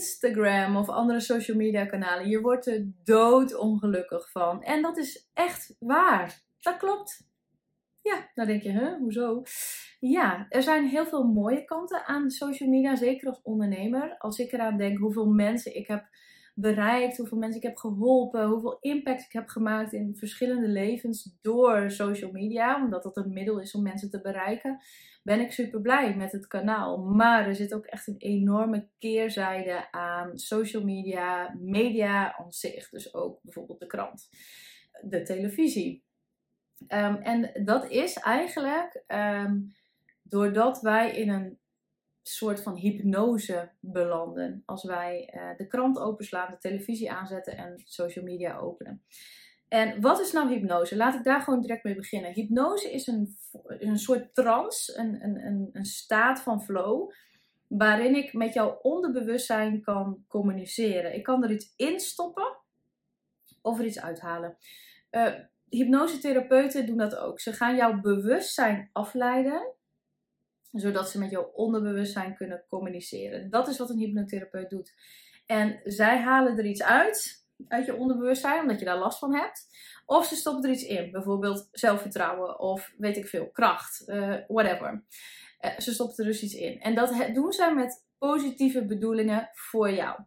Instagram of andere social media kanalen. Je wordt er doodongelukkig van. En dat is echt waar. Dat klopt. Ja, dan denk je, hè, hoezo? Ja, er zijn heel veel mooie kanten aan social media, zeker als ondernemer. Als ik eraan denk hoeveel mensen ik heb bereikt, hoeveel mensen ik heb geholpen, hoeveel impact ik heb gemaakt in verschillende levens door social media, omdat dat een middel is om mensen te bereiken, ben ik super blij met het kanaal. Maar er zit ook echt een enorme keerzijde aan social media, media aan zich. Dus ook bijvoorbeeld de krant, de televisie. Ehm, en dat is eigenlijk ehm, doordat wij in een soort van hypnose belanden. Als wij uh, de krant openslaan, de televisie aanzetten en social media openen. En wat is nou hypnose? Laat ik daar gewoon direct mee beginnen. Hypnose is een, een soort trance, een, een, een, staat van flow, waarin ik met jouw onderbewustzijn kan communiceren. Ik kan er iets instoppen of er iets uithalen. Uh, hypnosetherapeuten doen dat ook. Ze gaan jouw bewustzijn afleiden zodat ze met jouw onderbewustzijn kunnen communiceren. Dat is wat een hypnotherapeut doet. En zij halen er iets uit, uit je onderbewustzijn, omdat je daar last van hebt. Of ze stoppen er iets in, bijvoorbeeld zelfvertrouwen of weet ik veel, kracht, uh, whatever. Uh, ze stoppen er dus iets in. En dat doen zij met positieve bedoelingen voor jou.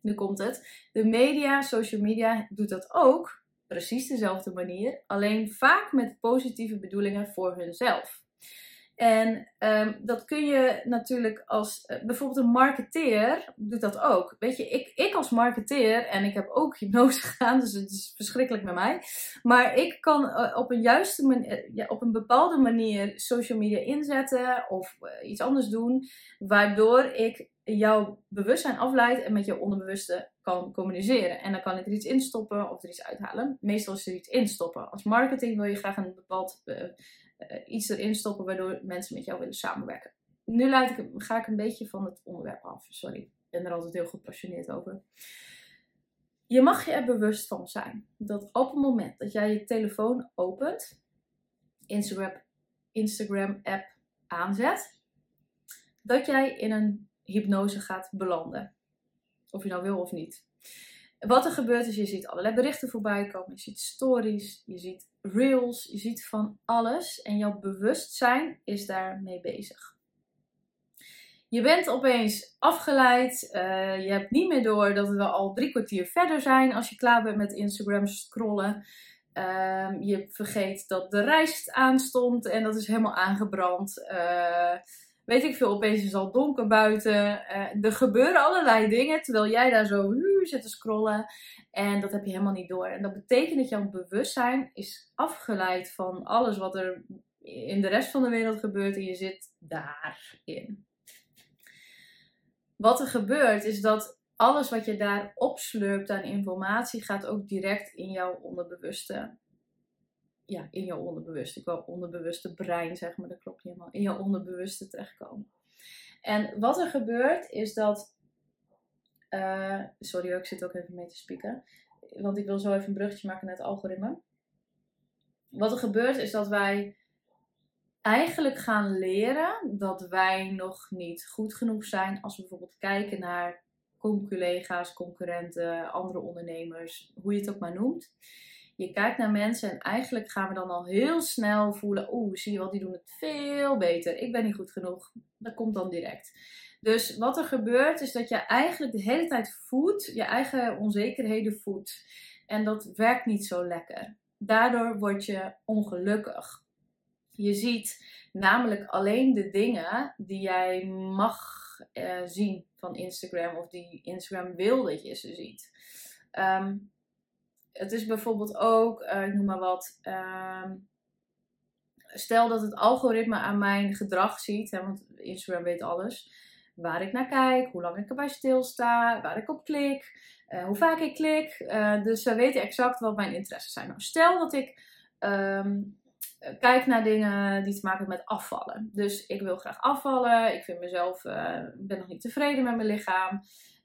Nu komt het. De media, social media doet dat ook. Precies dezelfde manier. Alleen vaak met positieve bedoelingen voor hunzelf. En um, dat kun je natuurlijk als uh, bijvoorbeeld een marketeer doet dat ook. Weet je, ik, ik als marketeer en ik heb ook hypnose gedaan, dus het is verschrikkelijk met mij. Maar ik kan uh, op een juiste manier, ja, op een bepaalde manier social media inzetten of iets anders doen, waardoor ik jouw bewustzijn afleid en met jouw onderbewuste kan communiceren. En dan kan ik er iets instoppen of er iets uithalen. Meestal is er iets instoppen. Als marketing wil je graag een bepaald iets erin stoppen waardoor mensen met jou willen samenwerken. Nu ik, ga ik een beetje van het onderwerp af. Sorry, ik ben er altijd heel gepassioneerd over. Je mag je er bewust van zijn dat op het moment dat jij je telefoon opent, Instagram app aanzet, dat jij in een hypnose gaat belanden. Of je nou wil of niet. Wat er gebeurt is, je ziet allerlei berichten voorbij komen. Je ziet stories, je ziet reels, je ziet van alles. En jouw bewustzijn is daarmee bezig. Je bent opeens afgeleid. Uh, je hebt niet meer door dat we al drie kwartier verder zijn als je klaar bent met Instagram scrollen. Uh, je vergeet dat de rijst aanstond en dat is helemaal aangebrand. Uh, weet ik veel, opeens is het al donker buiten. Uh, er gebeuren allerlei dingen terwijl jij daar zo zit te scrollen. En dat heb je helemaal niet door. En dat betekent dat jouw bewustzijn is afgeleid van alles wat er in de rest van de wereld gebeurt en je zit daarin. Wat er gebeurt is dat alles wat je daar opslurpt aan informatie gaat ook direct in jouw onderbewuste ja, in je onderbewuste. Ik wil onderbewuste brein, zeg maar, dat klopt niet helemaal. In je onderbewuste terechtkomen. En wat er gebeurt is dat. Uh, sorry, ik zit ook even mee te spieken. Want ik wil zo even een bruggetje maken naar het algoritme. Wat er gebeurt is dat wij eigenlijk gaan leren dat wij nog niet goed genoeg zijn als we bijvoorbeeld kijken naar collega's, concurrenten, andere ondernemers, hoe je het ook maar noemt. Je kijkt naar mensen en eigenlijk gaan we dan al heel snel voelen: oeh, zie je wat, die doen het veel beter. Ik ben niet goed genoeg. Dat komt dan direct. Dus wat er gebeurt is dat je eigenlijk de hele tijd voedt, je eigen onzekerheden voedt. En dat werkt niet zo lekker. Daardoor word je ongelukkig. Je ziet namelijk alleen de dingen die jij mag uh, zien van Instagram of die Instagram wil dat je ze ziet. Um, het is bijvoorbeeld ook, uh, ik noem maar wat. Uh, stel dat het algoritme aan mijn gedrag ziet, hè, want Instagram weet alles. Waar ik naar kijk, hoe lang ik erbij stilsta, waar ik op klik, uh, hoe vaak ik klik. Uh, dus ze weten exact wat mijn interesses zijn. Nou, stel dat ik um, kijk naar dingen die te maken hebben met afvallen. Dus ik wil graag afvallen. Ik vind mezelf, uh, ben nog niet tevreden met mijn lichaam.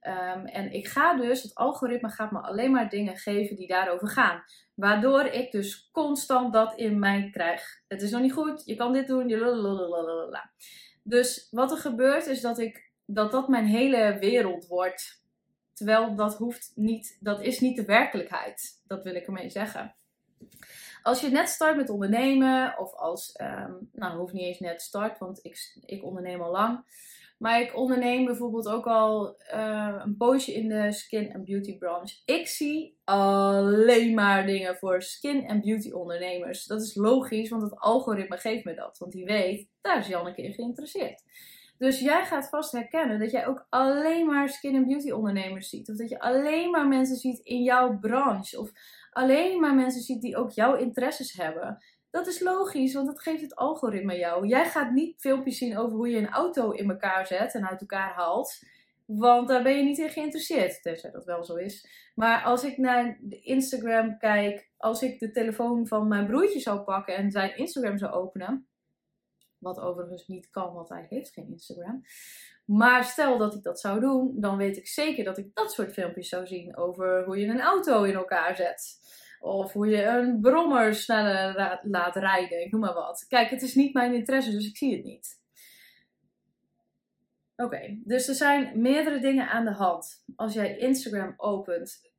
Um, en ik ga dus, het algoritme gaat me alleen maar dingen geven die daarover gaan. Waardoor ik dus constant dat in mij krijg. Het is nog niet goed, je kan dit doen. Dus wat er gebeurt is dat ik dat dat mijn hele wereld wordt. Terwijl dat hoeft niet, dat is niet de werkelijkheid. Dat wil ik ermee zeggen. Als je net start met ondernemen, of als, um, nou hoeft niet eens net start, want ik, ik onderneem al lang. Maar ik onderneem bijvoorbeeld ook al uh, een poosje in de skin en beauty branche. Ik zie alleen maar dingen voor skin en beauty ondernemers. Dat is logisch, want het algoritme geeft me dat. Want die weet, daar is Janneke in geïnteresseerd. Dus jij gaat vast herkennen dat jij ook alleen maar skin en beauty ondernemers ziet. Of dat je alleen maar mensen ziet in jouw branche. Of alleen maar mensen ziet die ook jouw interesses hebben. Dat is logisch, want dat geeft het algoritme jou. Jij gaat niet filmpjes zien over hoe je een auto in elkaar zet en uit elkaar haalt. Want daar ben je niet in geïnteresseerd, tenzij dat wel zo is. Maar als ik naar Instagram kijk, als ik de telefoon van mijn broertje zou pakken en zijn Instagram zou openen. Wat overigens niet kan, want hij heeft geen Instagram. Maar stel dat ik dat zou doen, dan weet ik zeker dat ik dat soort filmpjes zou zien over hoe je een auto in elkaar zet. Of hoe je een brommer sneller laat rijden, ik noem maar wat. Kijk, het is niet mijn interesse, dus ik zie het niet. Oké, dus er zijn meerdere dingen aan de hand. Als jij Instagram opent,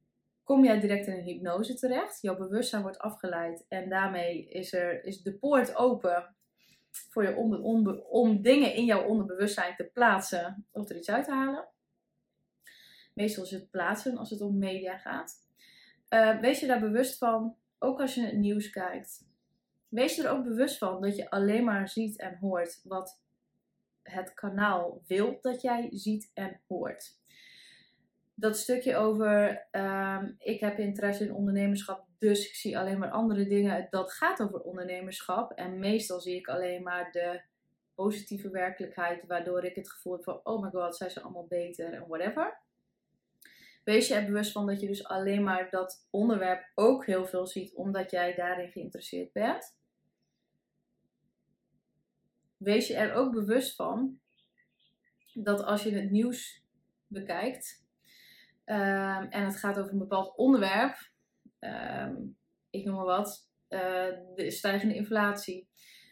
kom jij direct in een hypnose terecht. Jouw bewustzijn wordt afgeleid en daarmee is, er, is de poort open voor je om, om dingen in jouw onderbewustzijn te plaatsen of er iets uit te halen. Meestal is het plaatsen als het om media gaat. Uh, wees je daar bewust van, ook als je het nieuws kijkt. Wees er ook bewust van dat je alleen maar ziet en hoort wat het kanaal wil dat jij ziet en hoort. Dat stukje over um, ik heb interesse in ondernemerschap, dus ik zie alleen maar andere dingen. Dat gaat over ondernemerschap. En meestal zie ik alleen maar de positieve werkelijkheid, waardoor ik het gevoel heb van oh my god, zij zijn allemaal beter en whatever. Wees je er bewust van dat je dus alleen maar dat onderwerp ook heel veel ziet, omdat jij daarin geïnteresseerd bent. Wees je er ook bewust van dat als je het nieuws bekijkt ehm, en het gaat over een bepaald onderwerp, ehm, ik noem maar wat, uh, de stijgende inflatie,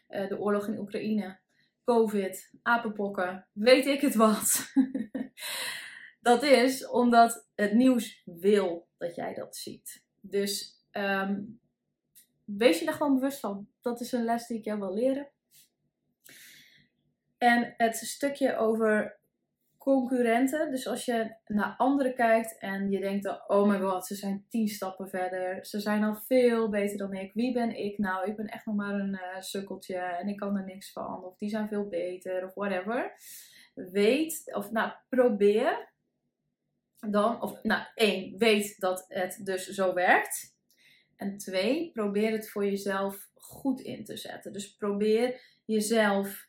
uh, de oorlog in Oekraïne, COVID, apenpokken, weet ik het wat. Dat is omdat het nieuws wil dat jij dat ziet. Dus um, wees je daar gewoon bewust van. Dat is een les die ik jou wil leren. En het stukje over concurrenten. Dus als je naar anderen kijkt en je denkt, oh my god, ze zijn tien stappen verder. Ze zijn al veel beter dan ik. Wie ben ik nou? Ik ben echt nog maar een uh, sukkeltje en ik kan er niks van. Of die zijn veel beter of whatever. Weet, of nou, probeer dan, of nou, één, weet dat het dus zo werkt. En twee, probeer het voor jezelf goed in te zetten. Dus probeer jezelf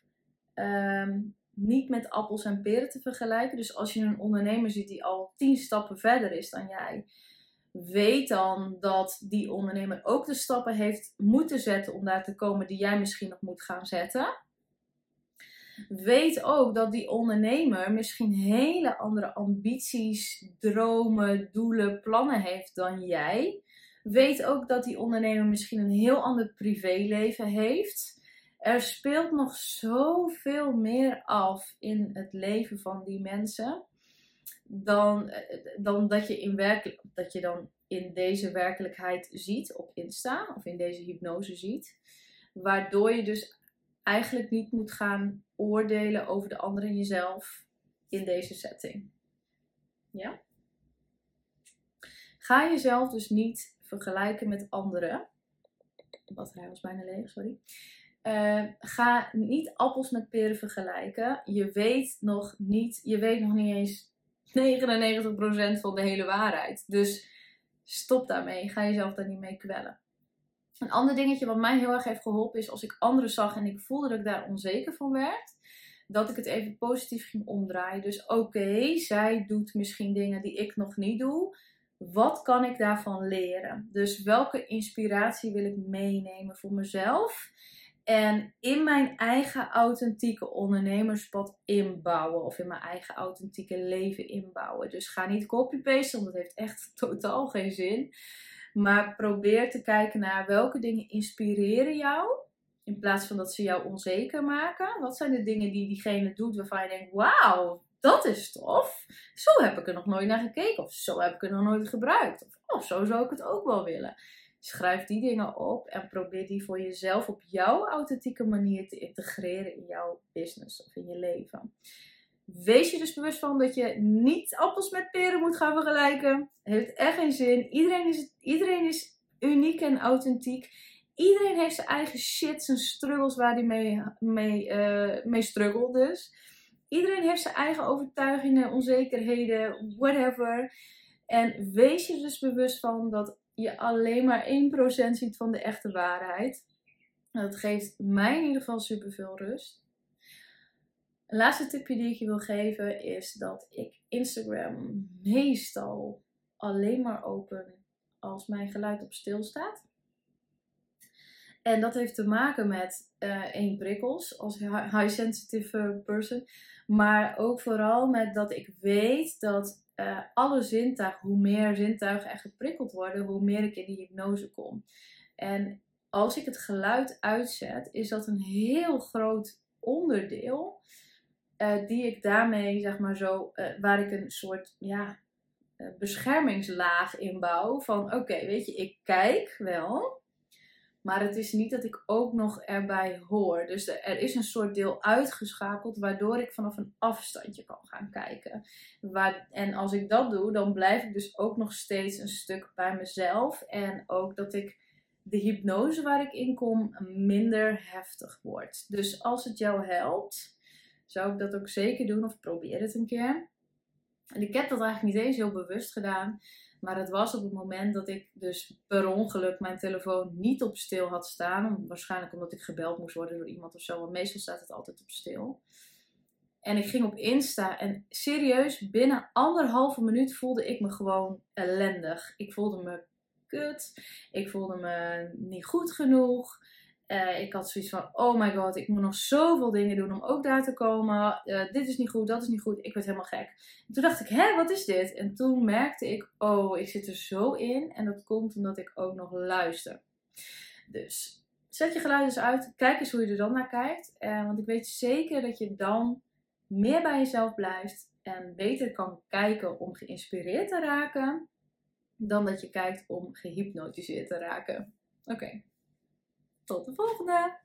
ehm, niet met appels en peren te vergelijken. Dus als je een ondernemer ziet die al tien stappen verder is dan jij, weet dan dat die ondernemer ook de stappen heeft moeten zetten om daar te komen die jij misschien nog moet gaan zetten. Weet ook dat die ondernemer misschien hele andere ambities, dromen, doelen, plannen heeft dan jij. Weet ook dat die ondernemer misschien een heel ander privéleven heeft. Er speelt nog zoveel meer af in het leven van die mensen. Dan, dan dat, je in werk, dat je dan in deze werkelijkheid ziet op Insta of in deze hypnose ziet. Waardoor je dus eigenlijk niet moet gaan oordelen over de ander en jezelf in deze setting. Ja? Ga jezelf dus niet vergelijken met anderen. De batterij was bijna leeg, sorry. Uh, ga niet appels met peren vergelijken. Je weet nog niet, je weet nog niet eens 99% van de hele waarheid. Dus stop daarmee. Ga jezelf daar niet mee kwellen. Een ander dingetje wat mij heel erg heeft geholpen is als ik anderen zag en ik voelde dat ik daar onzeker van werd, dat ik het even positief ging omdraaien. Dus oké, zij doet misschien dingen die ik nog niet doe. Wat kan ik daarvan leren? Dus welke inspiratie wil ik meenemen voor mezelf? En in mijn eigen authentieke ondernemerspad inbouwen. Of in mijn eigen authentieke leven inbouwen. Dus ga niet copy-pasten, want dat heeft echt totaal geen zin. Maar probeer te kijken naar welke dingen inspireren jou. In plaats van dat ze jou onzeker maken. Wat zijn de dingen die diegene doet waarvan je denkt: wauw, dat is tof. Zo heb ik er nog nooit naar gekeken. Of zo heb ik het nog nooit gebruikt. Of oh, zo zou ik het ook wel willen. Schrijf die dingen op en probeer die voor jezelf op jouw authentieke manier te integreren in jouw business of in je leven. Wees je dus bewust van dat je niet appels met peren moet gaan vergelijken. Heeft echt geen zin. Iedereen is, iedereen is uniek en authentiek. Iedereen heeft zijn eigen shit, zijn struggles waar hij mee, mee, uh, mee struggelt dus. Iedereen heeft zijn eigen overtuigingen, onzekerheden, whatever. En wees je dus bewust van dat je alleen maar 1% ziet van de echte waarheid. Dat geeft mij in ieder geval superveel rust. Een laatste tipje die ik je wil geven is dat ik Instagram meestal alleen maar open als mijn geluid op stil staat. En dat heeft te maken met uh, één prikkels als high sensitive person. Maar ook vooral met dat ik weet dat uh, alle zintuigen, hoe meer zintuigen er geprikkeld worden, hoe meer ik in die hypnose kom. En als ik het geluid uitzet, is dat een heel groot onderdeel. Uh, die ik daarmee, zeg maar zo, uh, waar ik een soort ja, beschermingslaag in bouw. Van oké, weet je, ik kijk wel. Maar het is niet dat ik ook nog erbij hoor. Dus er is een soort deel uitgeschakeld, waardoor ik vanaf een afstandje kan gaan kijken. Waar, en als ik dat doe, dan blijf ik dus ook nog steeds een stuk bij mezelf. En ook dat ik de hypnose waar ik in kom minder heftig wordt. Dus als het jou helpt, zou ik dat ook zeker doen of probeer het een keer. En ik heb dat eigenlijk niet eens heel bewust gedaan. Maar het was op het moment dat ik dus per ongeluk mijn telefoon niet op stil had staan. Waarschijnlijk omdat ik gebeld moest worden door iemand of zo. Want meestal staat het altijd op stil. En ik ging op Insta en serieus, binnen anderhalve minuut voelde ik me gewoon ellendig. Ik voelde me kut. Ik voelde me niet goed genoeg. Uh, ik had zoiets van, oh my god, ik moet nog zoveel dingen doen om ook daar te komen. Uh, dit is niet goed, dat is niet goed. Ik werd helemaal gek. En toen dacht ik, hè, wat is dit? En toen merkte ik, oh, ik zit er zo in. En dat komt omdat ik ook nog luister. Dus zet je geluid eens uit. Kijk eens hoe je er dan naar kijkt. Uh, want ik weet zeker dat je dan meer bij jezelf blijft. En beter kan kijken om geïnspireerd te raken. Dan dat je kijkt om gehypnotiseerd te raken. Oké. Tot de volgende!